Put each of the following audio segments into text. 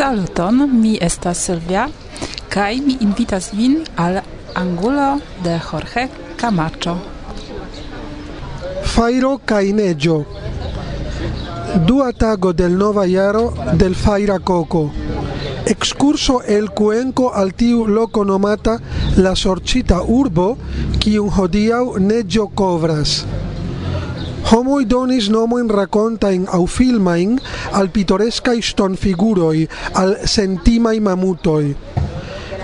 Saluton, mi estas Silvia kaj mi invitas vin al angulo de Jorge Camacho. Fairo kaj neĝo. Dua tago del nova jaro del Faira Coco. Excurso el Cuenco al tiu loco nomata la sorcita urbo, kiun hodiau neĝo kovras. Homoi donis nomoin racontain au filmain al pitorescai stonfiguroi, al sentimai mamutoi.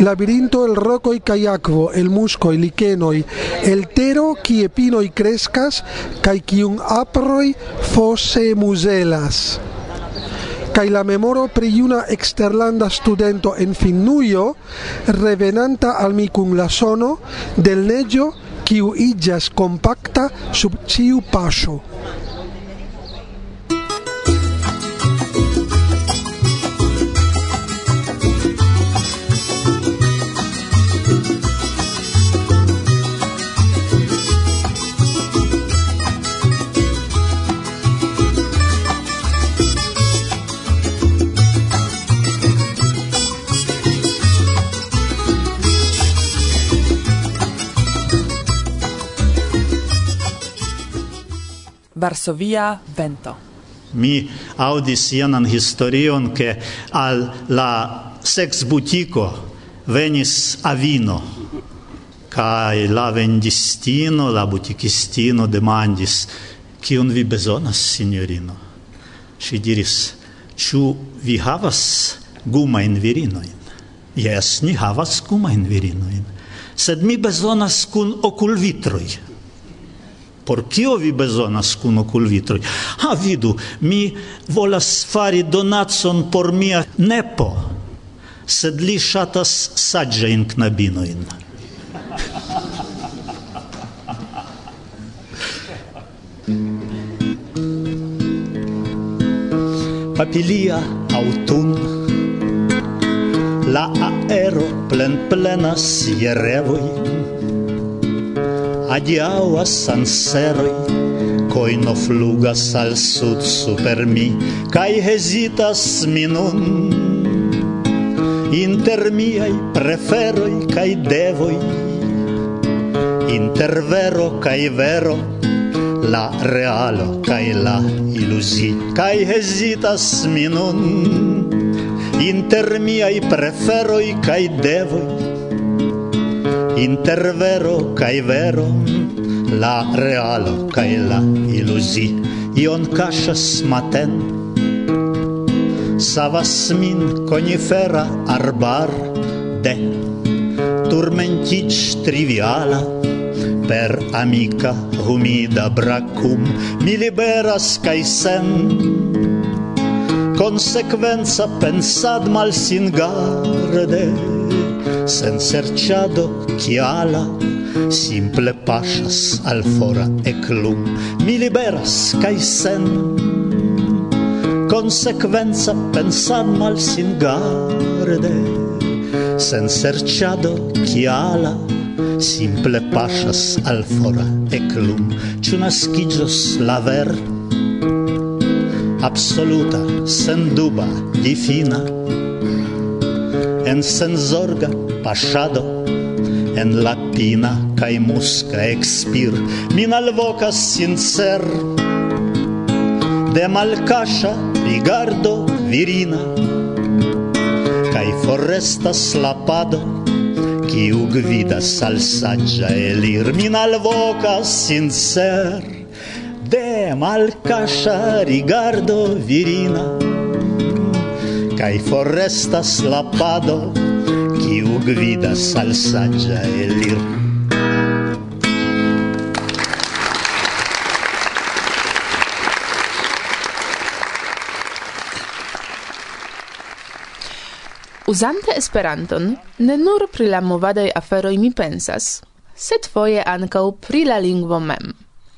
Labirinto el roco i kayakvo el musco i likenoi el tero kie pinoi crescas, kai kiun aproi fosse muselas kai la memoro pri una exterlanda studento en finnuio, revenanta al mi kun la sono del neĝo kiu iĝas kompakta sub ĉiu paŝo. Varsovia vento. Mi audis ianan historion, ke al la sex butico venis avino Kai la vendistino, la butikistino demandis, kion vi bezonas, signorino? Si diris, ĉu vi havas gumajn virinoin? Yes, ni havas gumajn virinoin. sed mi bezonas kun okulvitroj. Por kio vi bezonas kun okulvitroj? Ha vidu, mi volas fari donacon por mia nepo, sed li ŝatas saĝajn knabinojn. Papilia autun La aero plen plenas je revoj Adiau a Sanseroi, coino flugas al sud super mi, cae hesitas mi nun. Inter miai preferoi cae devoi, inter vero cae vero, la realo cae la ilusi, cae hesitas mi nun. Inter miai preferoi cae devoi, inter vero kai vero la realo kai la iluzi ion kaŝas maten savas min konifera arbar de turmentic triviala per amica humida bracum. Mi liberas kai sen consequenza pensad mal singarde sen serciado chiala simple pasas al fora clum mi liberas kai sen consequenza pensan mal sin garde. Sen serciado chiala simple pasas al fora e clum ci nascigios la ver? Absoluta sen duba difina en senzorga pasado en latina kai muska expir. Min alvoca sincer de malcasha rigardo virina kai foresta lapado ki gvidas al saĝa elir. Min alvoca sincer de malcasha rigardo virina kai foresta slapado ki Kiu gvidas al saĝa elir Uzante Esperanton, ne nur pri la movadaj aferoj mi pensas, sed foje ankaŭ pri la lingvo mem.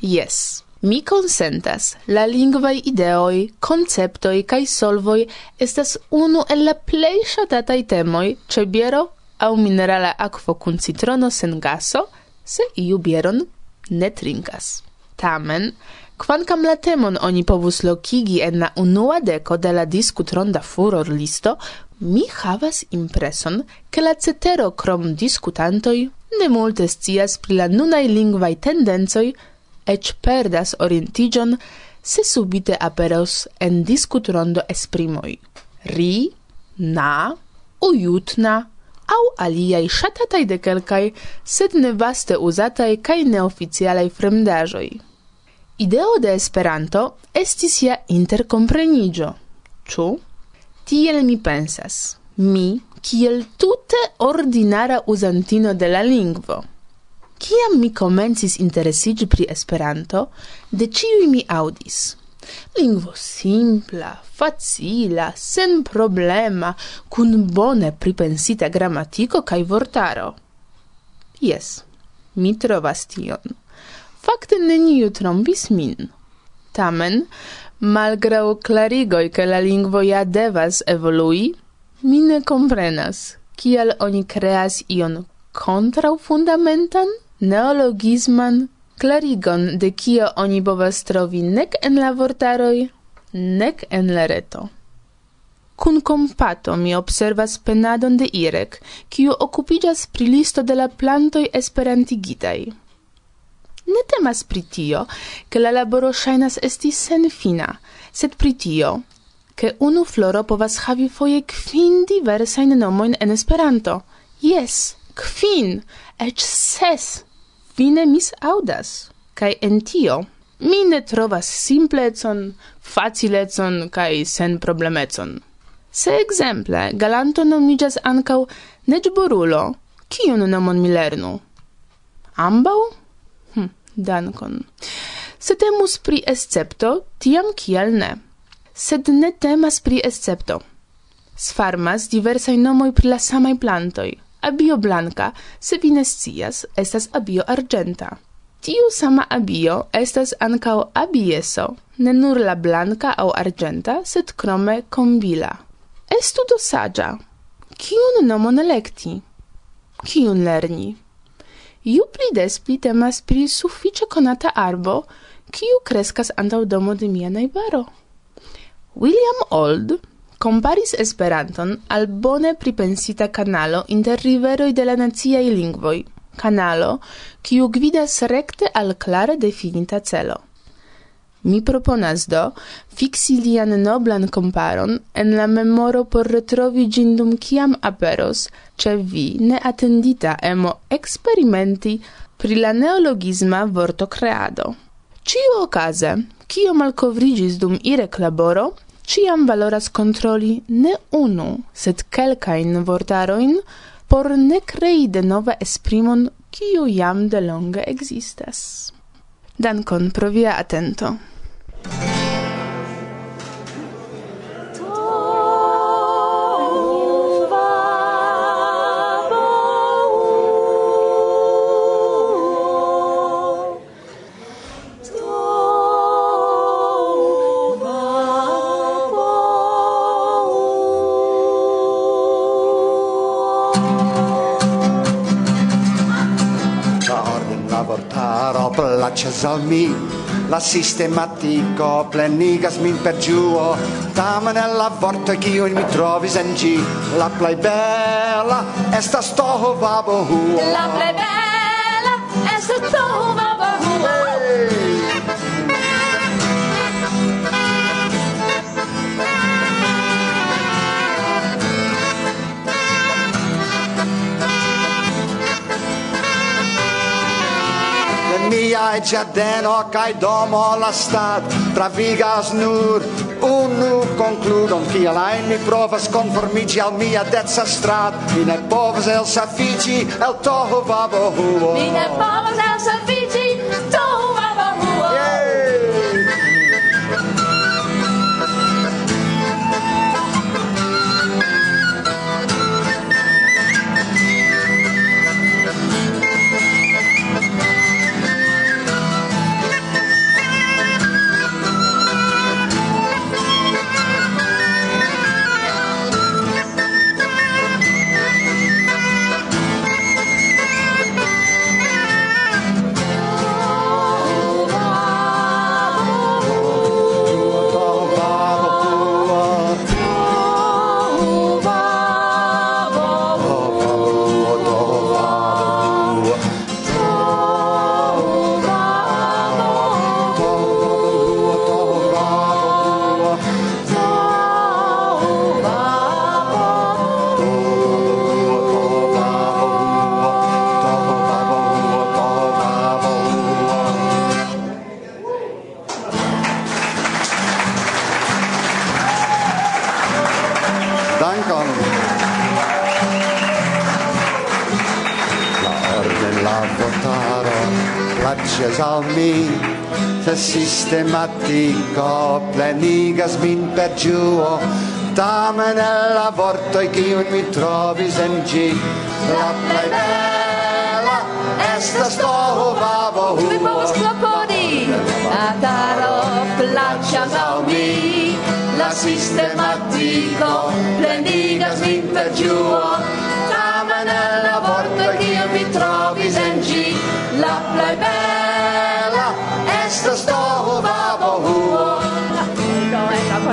Jes, Mi consentas, la lingvai ideoi, conceptoi cae solvoi estas unu el la plei shatatai temoi ce biero au minerala aquo cun citrono sen gaso, se iu bieron ne trinkas. Tamen, Quancam la temon oni povus locigi en la unua deco de la discutronda furor listo, mi havas impreson che la cetero crom discutantoi ne multe scias pri la nunai lingvai tendenzoi ec perdas orientigion se subite aperos en discutrondo esprimoi. Ri, na, ujutna, au aliai shatatai de kelkai, sed ne vaste usatai kai neoficialai fremdajoi. Ideo de Esperanto estis ja intercomprenigio, Ču? Tiel mi pensas, mi, kiel tute ordinara usantino de la lingvo. Ciam mi comencis interesigi pri Esperanto, de ciui mi audis. Lingvo simpla, facila, sen problema, cun bone pripensita grammatico cae vortaro. Yes, mi trovas tion. Fakte neniu trombis min. Tamen, malgrau clarigoi che la lingvo ja devas evolui, mi ne comprenas, kial oni creas ion contrau fundamentan? neologisman clarigon de kio oni povas trovi nek en la vortaroj, nek en la reto. Cun compato mi observas penadon de Irek, kiu occupigas pri listo de la plantoi esperantigitai. Ne temas pri tio, che la laboro shainas esti senfina, sed pri tio, che unu floro povas havi foie kvin diversain nomoin en Esperanto. Yes, kvin, ec ses! fine mis audas, Kai en tio mi ne trovas simplecon, facilecon kai sen problemecon. Se exemple galanto nomigas ancau neĝborulo, kiun nomon mi lernu? Ambau? Hm, dankon. Se temus pri escepto, tiam kial ne. Sed ne temas pri escepto. Sfarmas diversai nomoj pri la samai plantoj – Abio blanca, se vi ne scias, estas abio argenta. Tiu sama abio estas ancao abieso, ne nur la blanca au argenta, sed crome combila. Estu do sagia. Cion nomon electi? Cion lerni? Iu pli des pli temas pri suffice conata arbo, kiu crescas antau domo de mia naibaro. William Old, comparis Esperanton al bone pripensita canalo inter riveroi de la naziai lingvoi, canalo, kiu gvidas recte al clare definita celo. Mi proponas do fixi lian noblan comparon en la memoro por retrovi gindum kiam aperos, ce vi neatendita emo experimenti pri la neologisma vorto creado. Cio ocase, cio malcovrigis dum irec laboro, ciam valoras controli ne unu, sed kelkain vortaroin por ne crei de nova esprimon kiu jam de longe existas. Dankon pro via atento. al mi la sistematico plenigas min per giuo. Tamen el la vorto che io mi trovi en gi. La bella esta sto babo vabohuo la play bella Kaj ĝardeno kai domo la stat travigas nur unu concludon Kiel ajn mi provas conformigi al mia deca strat Mi ne povas elsafiĝi el toho vabohuo Mi ne povas elsafiĝi sistematico plenigas min per giuo. Tamen el la vorto kiun mi trovi en gi. La plej bela estas tohuvavo huo. mi povas klopodi ataro plaĉas al mi la sistematico plenigas min per giuo.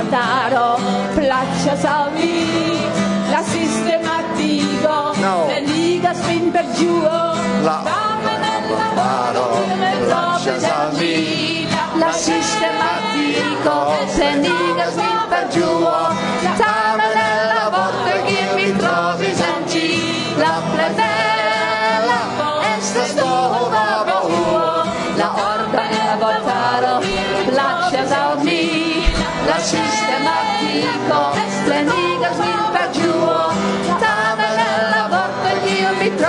altaro Placcia al mi la sistematico no. ligas spin per giuo. La dame nell'avaro placcias al mi la sistematico Le ligas spin per giuo. la dame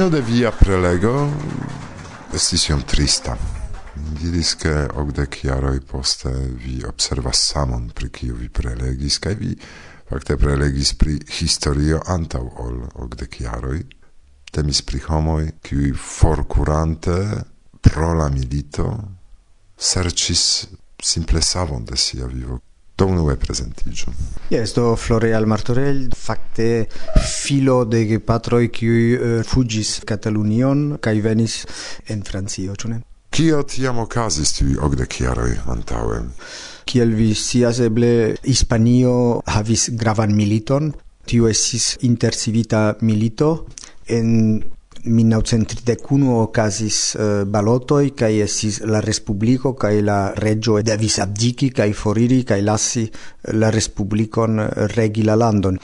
fino de via prelego estis iom trista. Diris che ogdec jaroj poste vi observas samon pri kiu vi prelegis, kaj vi fakte prelegis pri historio antaŭ ol ogdek jaroj. Temis pri homoj, kiuj forkurante pro la milito serĉis simple savon de sia vivo do unue presentigio. Yes, do Floreal Martorell, facte filo de gepatroi qui uh, eh, fugis Catalunion kai venis en Francio, ĉu ne? Kio tiam okazis tiuj okdek jaroj antaŭe? Kiel vi scias, eble Hispanio havis gravan militon. tiu estis intercivita milito en 1931 ocasis uh, balotoi kai estis la respubliko kai la reĝo devis abdiki kai foriri kai lasi la respublikon eh, regi la landon.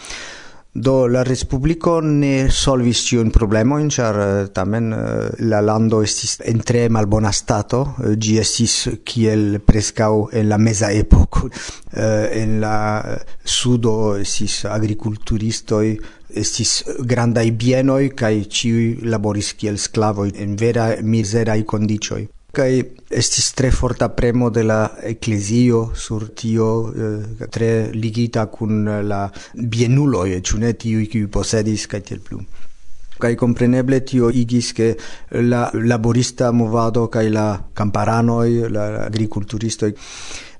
Do la respubliko ne solvis tiun problemojn, ĉar eh, tamen eh, la lando estis en tre malbona stato, eh, ĝi estis kiel preskaŭ en la meza epoko. En la sudo estis agrikulturistoj, estis grandaj bienoj kaj ĉiuj laboris kiel sklavoj en vera mizeraj kondiĉoj kai estis tre forta premo de la eklezio sur tio eh, tre ligita kun la bienulo e ĉu ne tiuj kiuj posedis kaj tiel plu. Kaj kompreneble tio igis ke la laborista movado kaj la kamparanoj la agrikulturistoj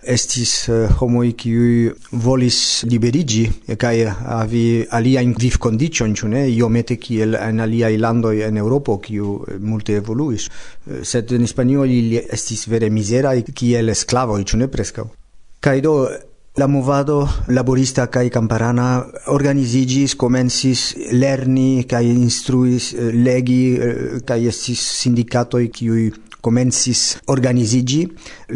estis eh, homoi qui volis liberigi kai avi alia in viv condicion ĉu ne? Iomete kiel en alia landoj en Eŭropo kiu eh, multe evoluis. Eh, sed en Hispanio ili estis vere mizeraj kiel sklavoj ĉu ne preskaŭ? Kaj do la movado laborista kaj camparana organizigis komencis lerni kaj instruis legi kaj estis sindikatoj kiuj komencis organizigi.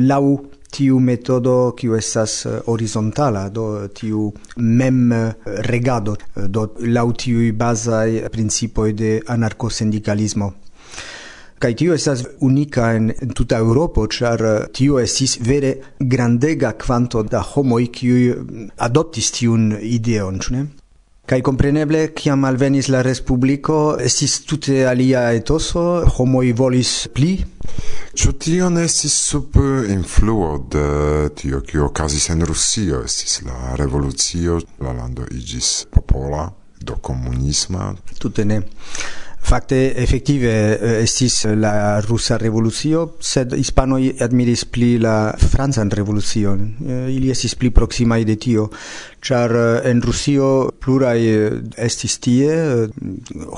Lau tiu metodo kiu estas eh, horizontala do tiu mem eh, regado eh, do laŭ tiuj bazaj principoj de anarkosindikalismo kaj tio estas unika en tuta Eŭropo, ĉar tio estis vere grandega kvanto da homoj kiuj mm, adoptis tiun ideon, ĉu ne? Kai compreneble kiam alvenis la respubliko estis tute alia etoso, homoj volis pli Ĉu tio ne estis sub influo de tio kio okazis en Rusio, estis la revolucio, la lando iĝis popola, do komunisma? Tute ne. Fakte efektive eh, estis la rusa revolucio, sed hispanoj admiris pli la francan revolucion. Eh, ili estis pli proksimaj de tio, ĉar eh, en Rusio pluraj estis tie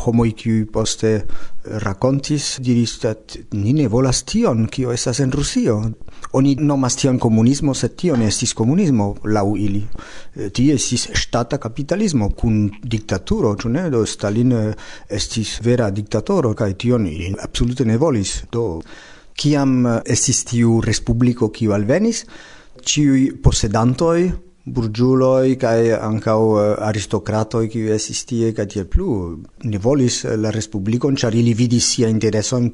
homoj kiuj poste rakontis diris, ni ne volas tion, kio estas en Rusio. Oni nomas tion komunismo, sed tio ne estis komunismo laŭ ili. Eh, tie estis ŝtata kapitalismo kun diktaturo, ĉu ne? Do Stalin eh, estis vera diktatoro kaj tion ili absolute ne volis. Do kiam eh, estis tiu respubliko kiu alvenis, ciui posedantoi burgiuloi kai ancau aristocratoi qui esistie kai tiel plu ne volis la respublikon char ili vidis sia intereson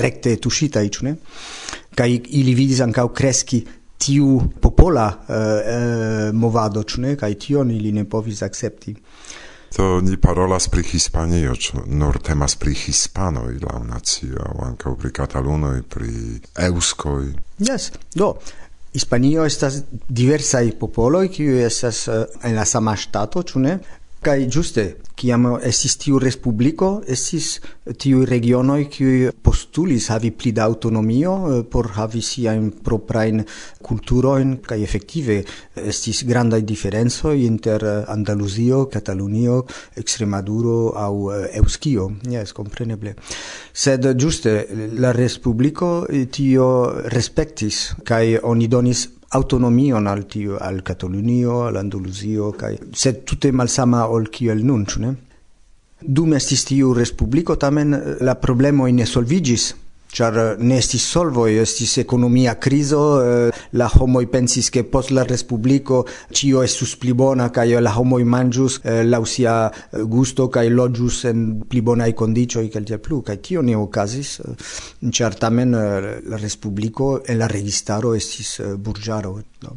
recte tushita icune ne kaj ili vidis ankaŭ kreski tiu popola uh, movado, ĉu ne? Kaj tion ili ne povis akcepti. To ni parolas pri Hispanio, nur temas pri Hispanoj la nacio, aŭ ankaŭ pri Katalunoj, pri Eŭskoj. Yes, do, Hispanio estas diversaj popoloj, kiuj estas uh, en la sama ŝtato, ĉu ne? Kai juste kiam estis tiu respubliko, estis tiu regionoj kiuj postulis havi pli da autonomio eh, por havi siajn proprajn kulturojn kaj efektive estis grandaj diferencoj inter eh, Andaluzio, Katalunio, extremaduro aŭ eh, euskio Jes, kompreneble. Sed ĝuste la respubliko tio respektis kaj oni donis autonomion al tiu al Katalunio, al Andaluzio kaj sed tute malsama ol kiel nun, ĉu ne? Dum estis tiu respubliko tamen la problemo ne solvigis. Char eh, ne estis solvoi, estis economia criso, eh, la homoi pensis che post la respublico cio estus pli bona, cae la homoi mangius eh, lausia gusto, cae logius en pli bonai condicioi, cae tia plu, cae tio ne ocasis, char tamen la respublico e la registaro estis burgiaro. No?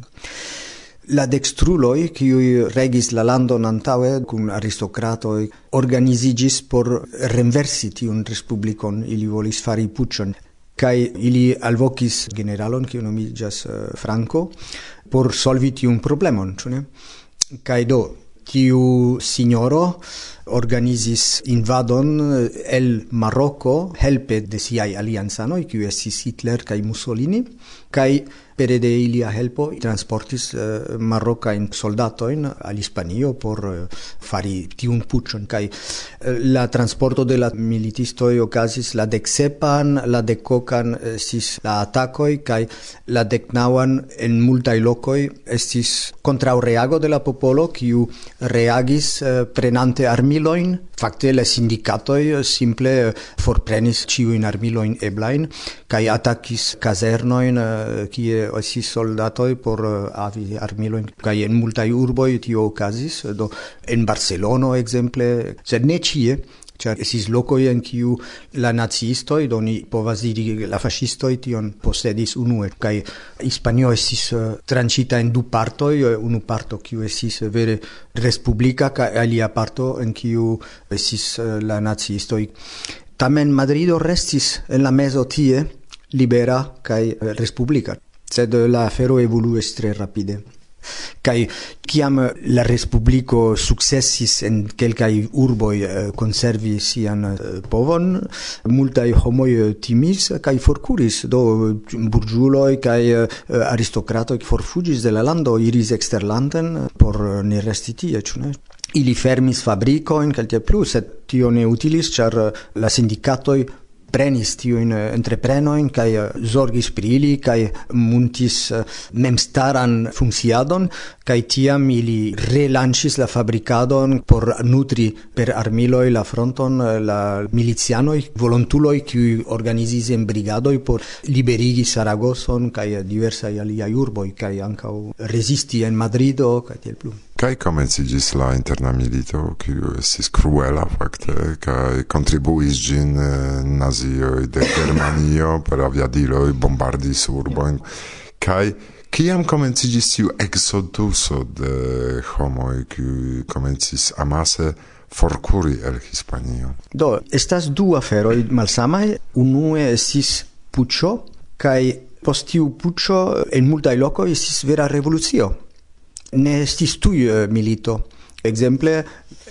La dextruloi, qui regis la landon antaŭe cum aristocratoi organizigis por renversi tiun respublicon ili volis fari puccion kai ili alvokis generalon, qui nomigas uh, eh, Franco, por solvi tiun problemon, cune kai do, tiu signoro organizis invadon eh, el Marocco helpe de siai alianzanoi qui estis Hitler kai Mussolini, kai pere de ilia helpo transportis eh, uh, marroca in soldato in al Hispanio por uh, fari tiun puccion. Kai uh, la transporto de la militisto okazis la decsepan la decocan uh, sis la atacoi kai la decnawan en multaj lokoj estis kontraŭreago de la popolo kiu reagis uh, prenante armiloin. Fakte la sindikatoj simple uh, forprenis ĉiujn armiloin eblain kai atakis kazernojn uh, kie estis soldatoj por eh, havi armilojn kaj en multaj urboj tio okazis. Do en Barcelono ekzemple sed ne ĉie ĉar esis lokoj en kiu la naciistoj do ni povas diri la faŝistoj tion posedis unue. Kaj Hispanio uh, eh, transita en du partoj eh, unu parto kiu estis vere respublica kai alia parto en kiu estis la nazisto tamen Madrido restis en la mezo tie libera kai eh, respublica. Sed eh, la afero evoluis tre rapide. Kai kiam eh, la respubliko successis en kelkaj urboj konservi sian povon multaj homoj timis kai forkuris do mm, burĝuloj kai aristokratoj forfuĝis de la lando iris eksterlanden por ne resti tie ĉu ne? Ili fermis fabrikojn kaj tiel plu sed tio ne utilis ĉar la sindikatoj prenis in eh, entreprenojn kai eh, zorgis prili kai muntis eh, memstaran funciadon kai tiam ili relancis la fabrikadon por nutri per armiloi la fronton la milizianoi volontuloi qui organizis en brigadoi por liberigi Saragoson kaj diversaj aliaj urboi kai ankaŭ resisti en Madrido kai tiel plu. Kai comencigis la interna milito, ki estis cruela fakte, kai contribuis gin eh, nazioj de Germanio per aviadiloj bombardis urbojn. Kai Kiam comencigis tiu exoduso de homoi kiu comencis amase forcuri el Hispanio? Do, estas du aferoi malsamaj. Unue estis pucho kai post tiu puĉo en multaj lokoj estis vera revolucio ne estis tuj eh, milito. Exemple,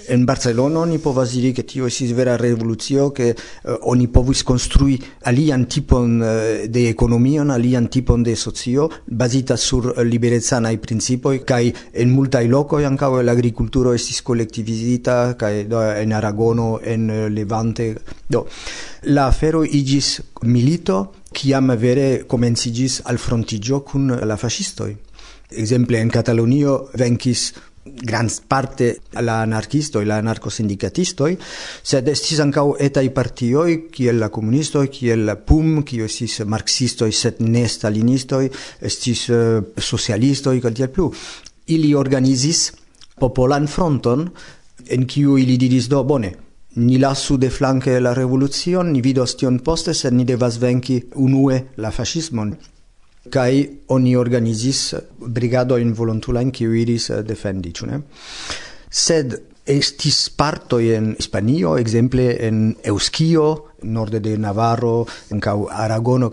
en Barcelono oni povas diri che tio estis vera revolucio, che uh, eh, oni povis konstrui alian tipon uh, de ekonomion, alian tipon de socio, bazita sur uh, liberezanaj principoj, kaj en multaj lokoj ankaŭ l'agrikulturo estis kolektivizita, kaj do, en Aragono, en Levante. Do, la afero igis milito, kiam vere komencigis al frontigio kun la fascistoj. Exemple en Catalunio venkis grand parte la anarchistoi, la anarcosindicatistoi, sed estis ancau etai partioi, kiel la comunistoi, kiel la PUM, kio estis marxistoi, sed ne stalinisto estis eh, uh, socialisto kaj tiel plu. Ili organizis popolan fronton, en kiu ili diris do bone, ni lasu de flanke la revolucion, ni vidos tion poste, sed ni devas venki unue la fascismon kai oni organizis brigado in volontula in kiu iris eh, defendi ĉu sed estis parto en Hispanio ekzemple en Euskio norde de Navarro en kau Aragono.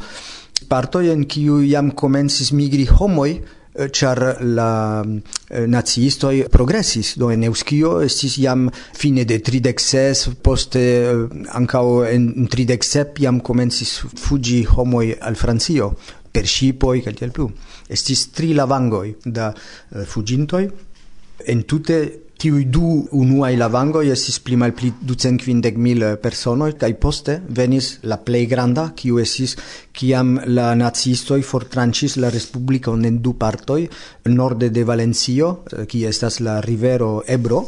Parto en kiu jam komencis migri homoj eh, char la eh, naziistoi progressis do en Euskio estis jam fine de 36 poste eh, ancao en 37 jam comensis fugi homoi al Francio per shipoi kaj tiel plu. Estis tri lavangoj da eh, uh, fugintoj. En tute tiui du unuai lavangoi estis pli mal pli ducent quindec mil eh, personoi, cae poste venis la plei granda, kiu estis kiam la nazistoi fortrancis la Respublicon en du partoi, norde de Valencio, eh, ki estas la rivero Ebro,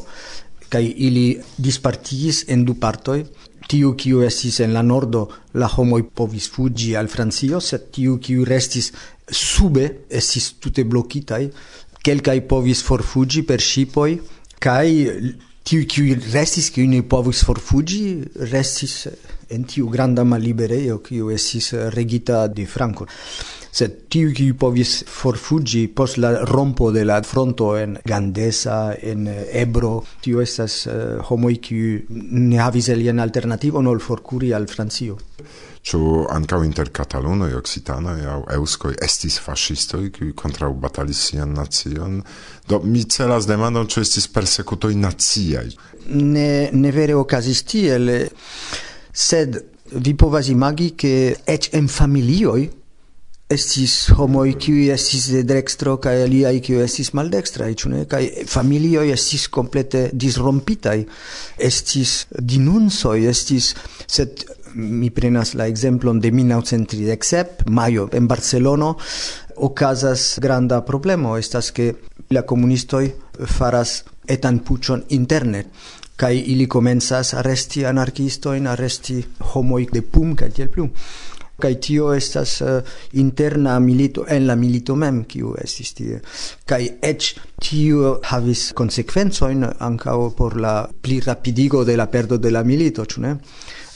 cae ili dispartigis en du partoi, tiu kiu estis en la nordo la homo povis fuggi al Francio, sed tiu kiu restis sube estis tute blokitaj. Kelkaj povis forfuggi per ŝipoj kaj tiu kiu restis kiu ne povis forfuggi restis en tiu granda malliberejo kiu estis regita de Franco. Sed tiu kiu povis forfugi post la rompo de la fronto en Gandesa, en Ebro, tiu estas uh, homoj kiu ne havis alian alternativon ol forkuri al Francio. Ĉu ankaŭ inter katalunoj, e aŭ eŭskoj estis faŝistoj, kiuj kontraŭbatalis sian nacion? Do mi celas demandon, ĉu estis persekutoj naciaj? Ne, ne vere okazis tiel sed vi povas imagi che ec en familioi estis homoi qui estis de dextro kai aliai qui estis maldextra ĉu ne? Kai familio estis complete disrompitai estis dinunso estis sed mi prenas la exemplon de 1937 maio en Barcelono ocasas granda problemo estas que la comunistoi faras etan puchon internet kai ili comenzas arresti anarchistoin, arresti homoi de pum, kai tiel plu. Kai tio estas uh, interna milito, en la milito mem, kiu estis tie. Kai ec tio havis consequenzoin ankao por la pli rapidigo de la perdo de la milito, ĉu ne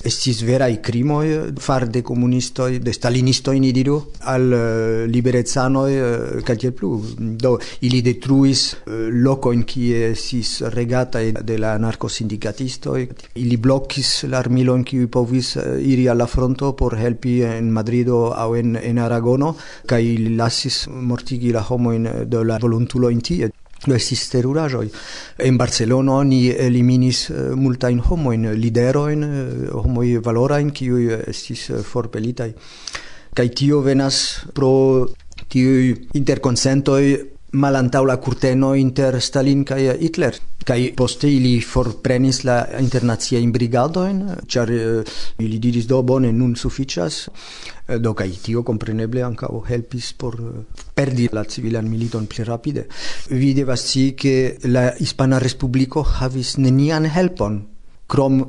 estis verai crimoi eh, far de comunistoi, de stalinistoi, ni diru, al eh, liberezanoi, uh, eh, tiel plu. Do, ili detruis locoin kie esis regata de la narcosindicatistoi, ili bloccis in kiui povis iri alla fronto por helpi en Madrido au en, en Aragono, ca ili lassis mortigi la homoin de la voluntulo in tie estis teruraĵoj. En Barcelono oni eliminis multajn homojn, liderojn, homoj valorajn, kiuj estis forpelitaj. Kaj tio venas pro tiuj interkonsentoj malantaŭ la kurteno inter Stalin kaj Hitler kaj poste ili forprenis la internaciajn brigadojn ĉar uh, eh, ili diris do bone nun sufiĉas eh, do kaj tio kompreneble ankaŭ helpis por eh, perdi la civilan militon pli rapide. Vi devas scii ke la Hispana Respubliko havis nenian helpon krom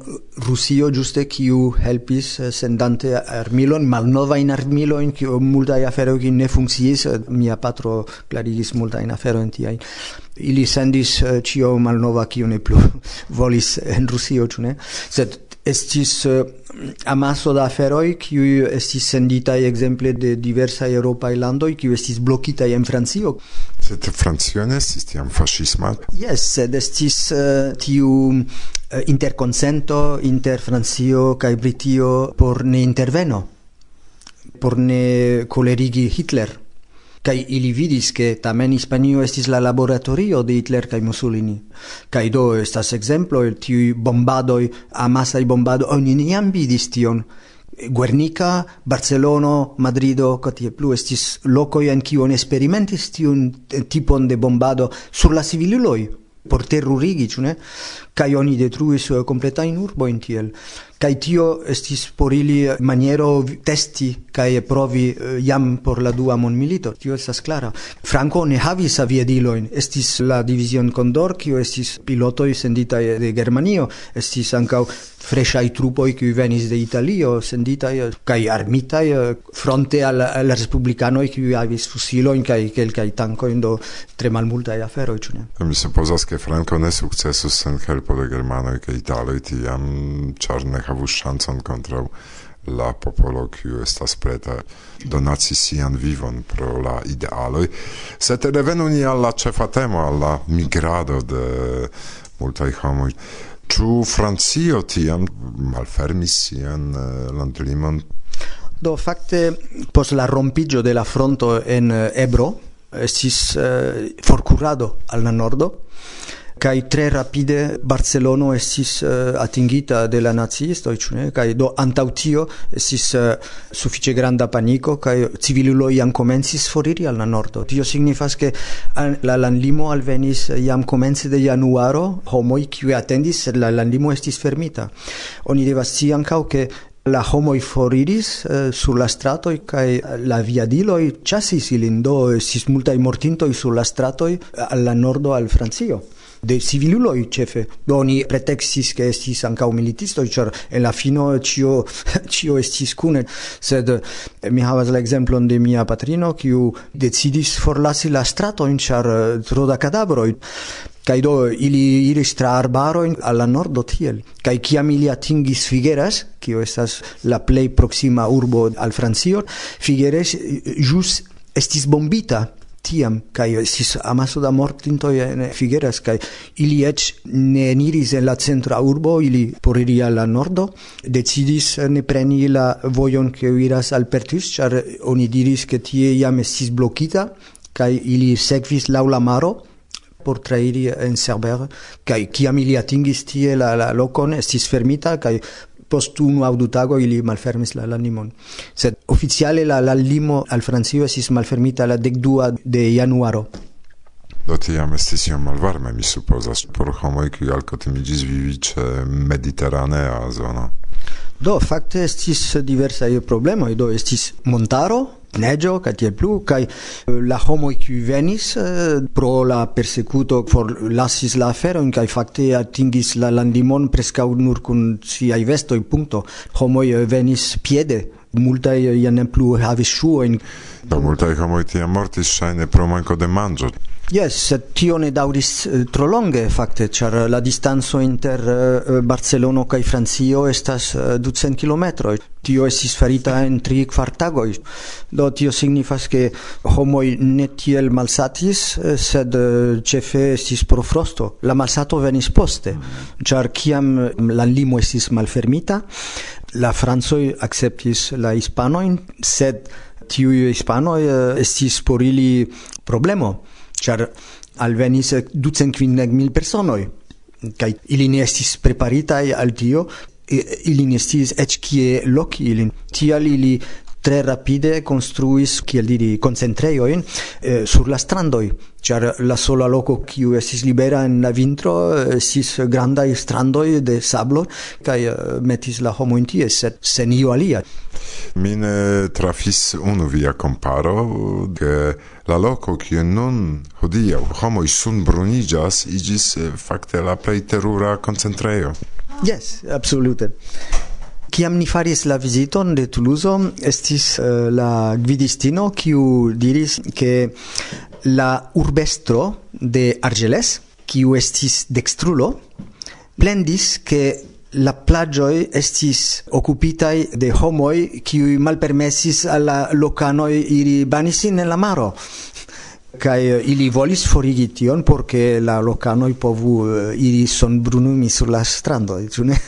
Rusio juste kiu helpis eh, sendante armilon, malnova in armilo in kiu multa afero ki ne funkciis, eh, mia patro klarigis multa in afero in tiai. Ili sendis eh, cio malnova kiu ne plu volis en Rusio, ĉu ne? Sed estis uh, amaso da aferoi kiuj estis senditaj ekzemple de diversaj eŭropaj landoj kiuj estis blokitaj en Francio. Sed Francio ne estis tiam faŝisma? Yes, sed estis uh, tiu eh, uh, interconsento inter Francio kaj Britio por ne interveno, por ne colerigi Hitler kai ili vidis ke tamen Hispanio estis la laboratorio de Hitler kaj Mussolini kai do estas ekzemplo el tiuj bombadoj i bombado oni neniam vidis tion Guernica, Barcelono, Madrido, Cotie plu estis lokoj en kiu oni eksperimentis tiun tipon de bombado sur la civiluloj por terrurigi, ĉu ne? Kaj oni detruis kompletajn urbojn tiel. Kai tio estis por ili maniero testi kai provi eh, jam por la dua mondmilito. Tio estas klara. Franco ne havis aviadiloin Estis la division Condor, kio estis pilotoj senditaj de Germanio. Estis ankaŭ freshai trupoi qui venis de Italio sendita kai armita eh, fronte al al republicanoi qui avis fusilo in kai kelkai tanko indo tre malmulta afero cune mi supposas che Franco ne successus sen helpo de germanoi kai italo ti am charne havus ŝancon kontraŭ la popolo kiu estas preta donaci sian vivon pro la idealoj sed revenu ni al la ĉefa temo al la migrado de multaj homoj Ĉu Francio tiam malfermis sian eh, landlimon? Do fakte post la rompiĝo de la fronto en eh, Ebro estis uh, forkurado al la nordo kai tre rapide Barcelono estis uh, atingita de la nazisto ĉu ne? Do antautio estis eh, uh, sufiĉe granda paniko kai civilulo jam komencis foriri al la nordo. Tio signifas ke la landlimo alvenis jam komence de januaro, homoj kiuj atendis, sed la landlimo estis fermita. Oni devas scii ankaŭ ke la homoj foriris uh, sur la stratoj kai la viadiloj ĉasis ilin do estis multaj mortintoj sur la stratoj al la nordo al Francio de civiluloi cefe. Do oni pretextis ke estis ankaŭ militistoj ĉar en la fino ĉio ĉio estis kune sed eh, mi havas la ekzemplon de mia patrino kiu decidis forlasi la stratojn ĉar eh, tro da kadavroj Kaj do ili iris tra al alla nordo tiel. Kaj kiam ili atingis Figueras, kio estas la plej proksima urbo al Francio, Figueres eh, jus estis bombita tiam kai sis amaso da mortinto en Figueras kai ili eĉ ne eniris en la centra urbo ili poriri al nordo decidis ne preni la vojon ke iras al Pertus char oni diris ke tie jam estis blokita kai ili sekvis laŭ la maro por trairi en Cerber kai kiam ili atingis tie la, la lokon estis fermita kai post unu aŭ du tagoj ili malfermis la, landlimon. Sed oficiale la, landlimo al Francio estis malfermita la dekdua de januaro. Do tiam estis iom malvarme, mi supozas, por homoj, kiuj alkutimiĝis vivi ĉe mediteranea zono. Do, facte, estis diversae problemoi. do estis montaro, neggio, kaj tiel plu kaj eh, la homo qui venis eh, pro la persecuto for lassis la aferojn kai fakte atingis la landimon preskaŭ nur kun siaj vestoj punto. Homo eh, venis piede multaj ja ne plu havis in do multaj homo tiam mortis ŝajne pro manco de manzo. Yes, sed tio ne dauris uh, eh, tro longe fakte, char eh, la distanso inter uh, Barcelono kaj Francio estas uh, 200 kilometroj. Tio estis farita en tri kvar. Do tio signifas ke homoi ne tiel malsatis, sed uh, cefe estis pro frosto. La malsato venis poste, char mm -hmm. la limo estis malfermita, la francoj acceptis la Hispanoin, sed tiuj Hispanoi uh, estis por ili problemo char alvenis ducent quindec mil personoi, kai ili ne estis preparitai al tio, ili ne estis ec kie loci ilin, tial ili tre rapide construis kiel diri concentrejoin eh, sur la strandoj ĉar la sola loko kiu estis libera en la vintro eh, estis grandaj strandoj de sablo kaj eh, metis la homojn tie sed sen nio alia mi ne trafis unu via komparo ke la loko kiu nun hodiaŭ homoj sunbruniĝas iĝis eh, fakte la plej terura koncentrejo Yes, absolute. Kiam ni faris la viziton de Toulouse, estis uh, la gvidistino kiu diris ke la urbestro de Argeles, kiu estis dextrulo, plendis ke la plagioi estis occupitai de homoi qui malpermesis alla locanoi iri banisin en la maro kai eh, ili volis forigi tion porque la locanoi povu eh, iri son brunumi sur la strando, ĉu ne?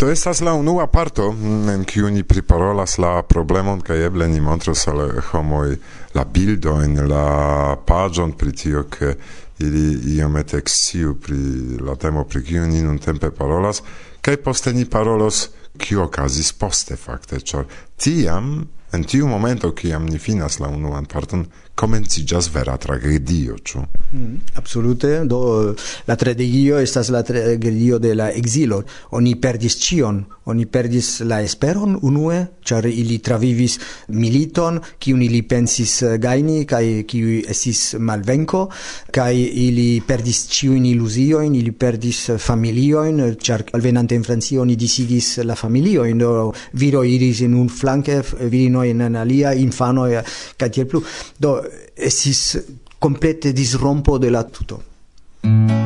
To estas la unua parto mm, en kiu ni priparolas la problemon kaj eble ni montros al eh, homoj la bildojn, la paĝon pri tio, ke ili iomete eksciu pri la temo pri kiu ni nuntempe parolas, kaj poste ni parolos kio okazis poste fakte, ĉar tiam en tiu momento kiam ni finas la unuan parton comencijas vera tragedio, ĉu? Mm, absolute, do la tragedio estas la tragedio de la exilo. Oni perdis ĉion, oni perdis la esperon unue, ĉar ili travivis militon, kiun ili pensis gajni kaj kiu estis malvenko, kaj ili perdis ĉiujn iluziojn, ili perdis familiojn, ĉar alvenante en Francio oni disigis la familiojn, do viro iris en un flanke, virinoj en alia, infanoj kaj tiel plu. Do esiste complete disrompo della tutto.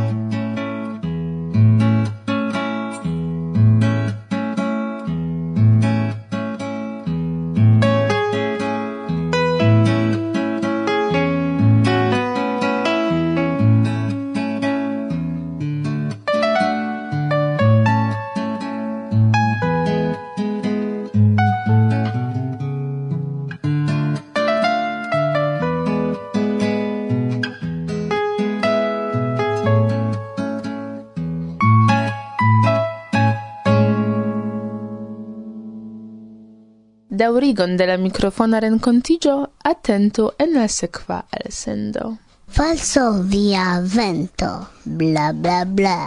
Ligon de la mikrofona renkontiĝo atentu en la sekva elsendo. Falso via vento, bla bla bla.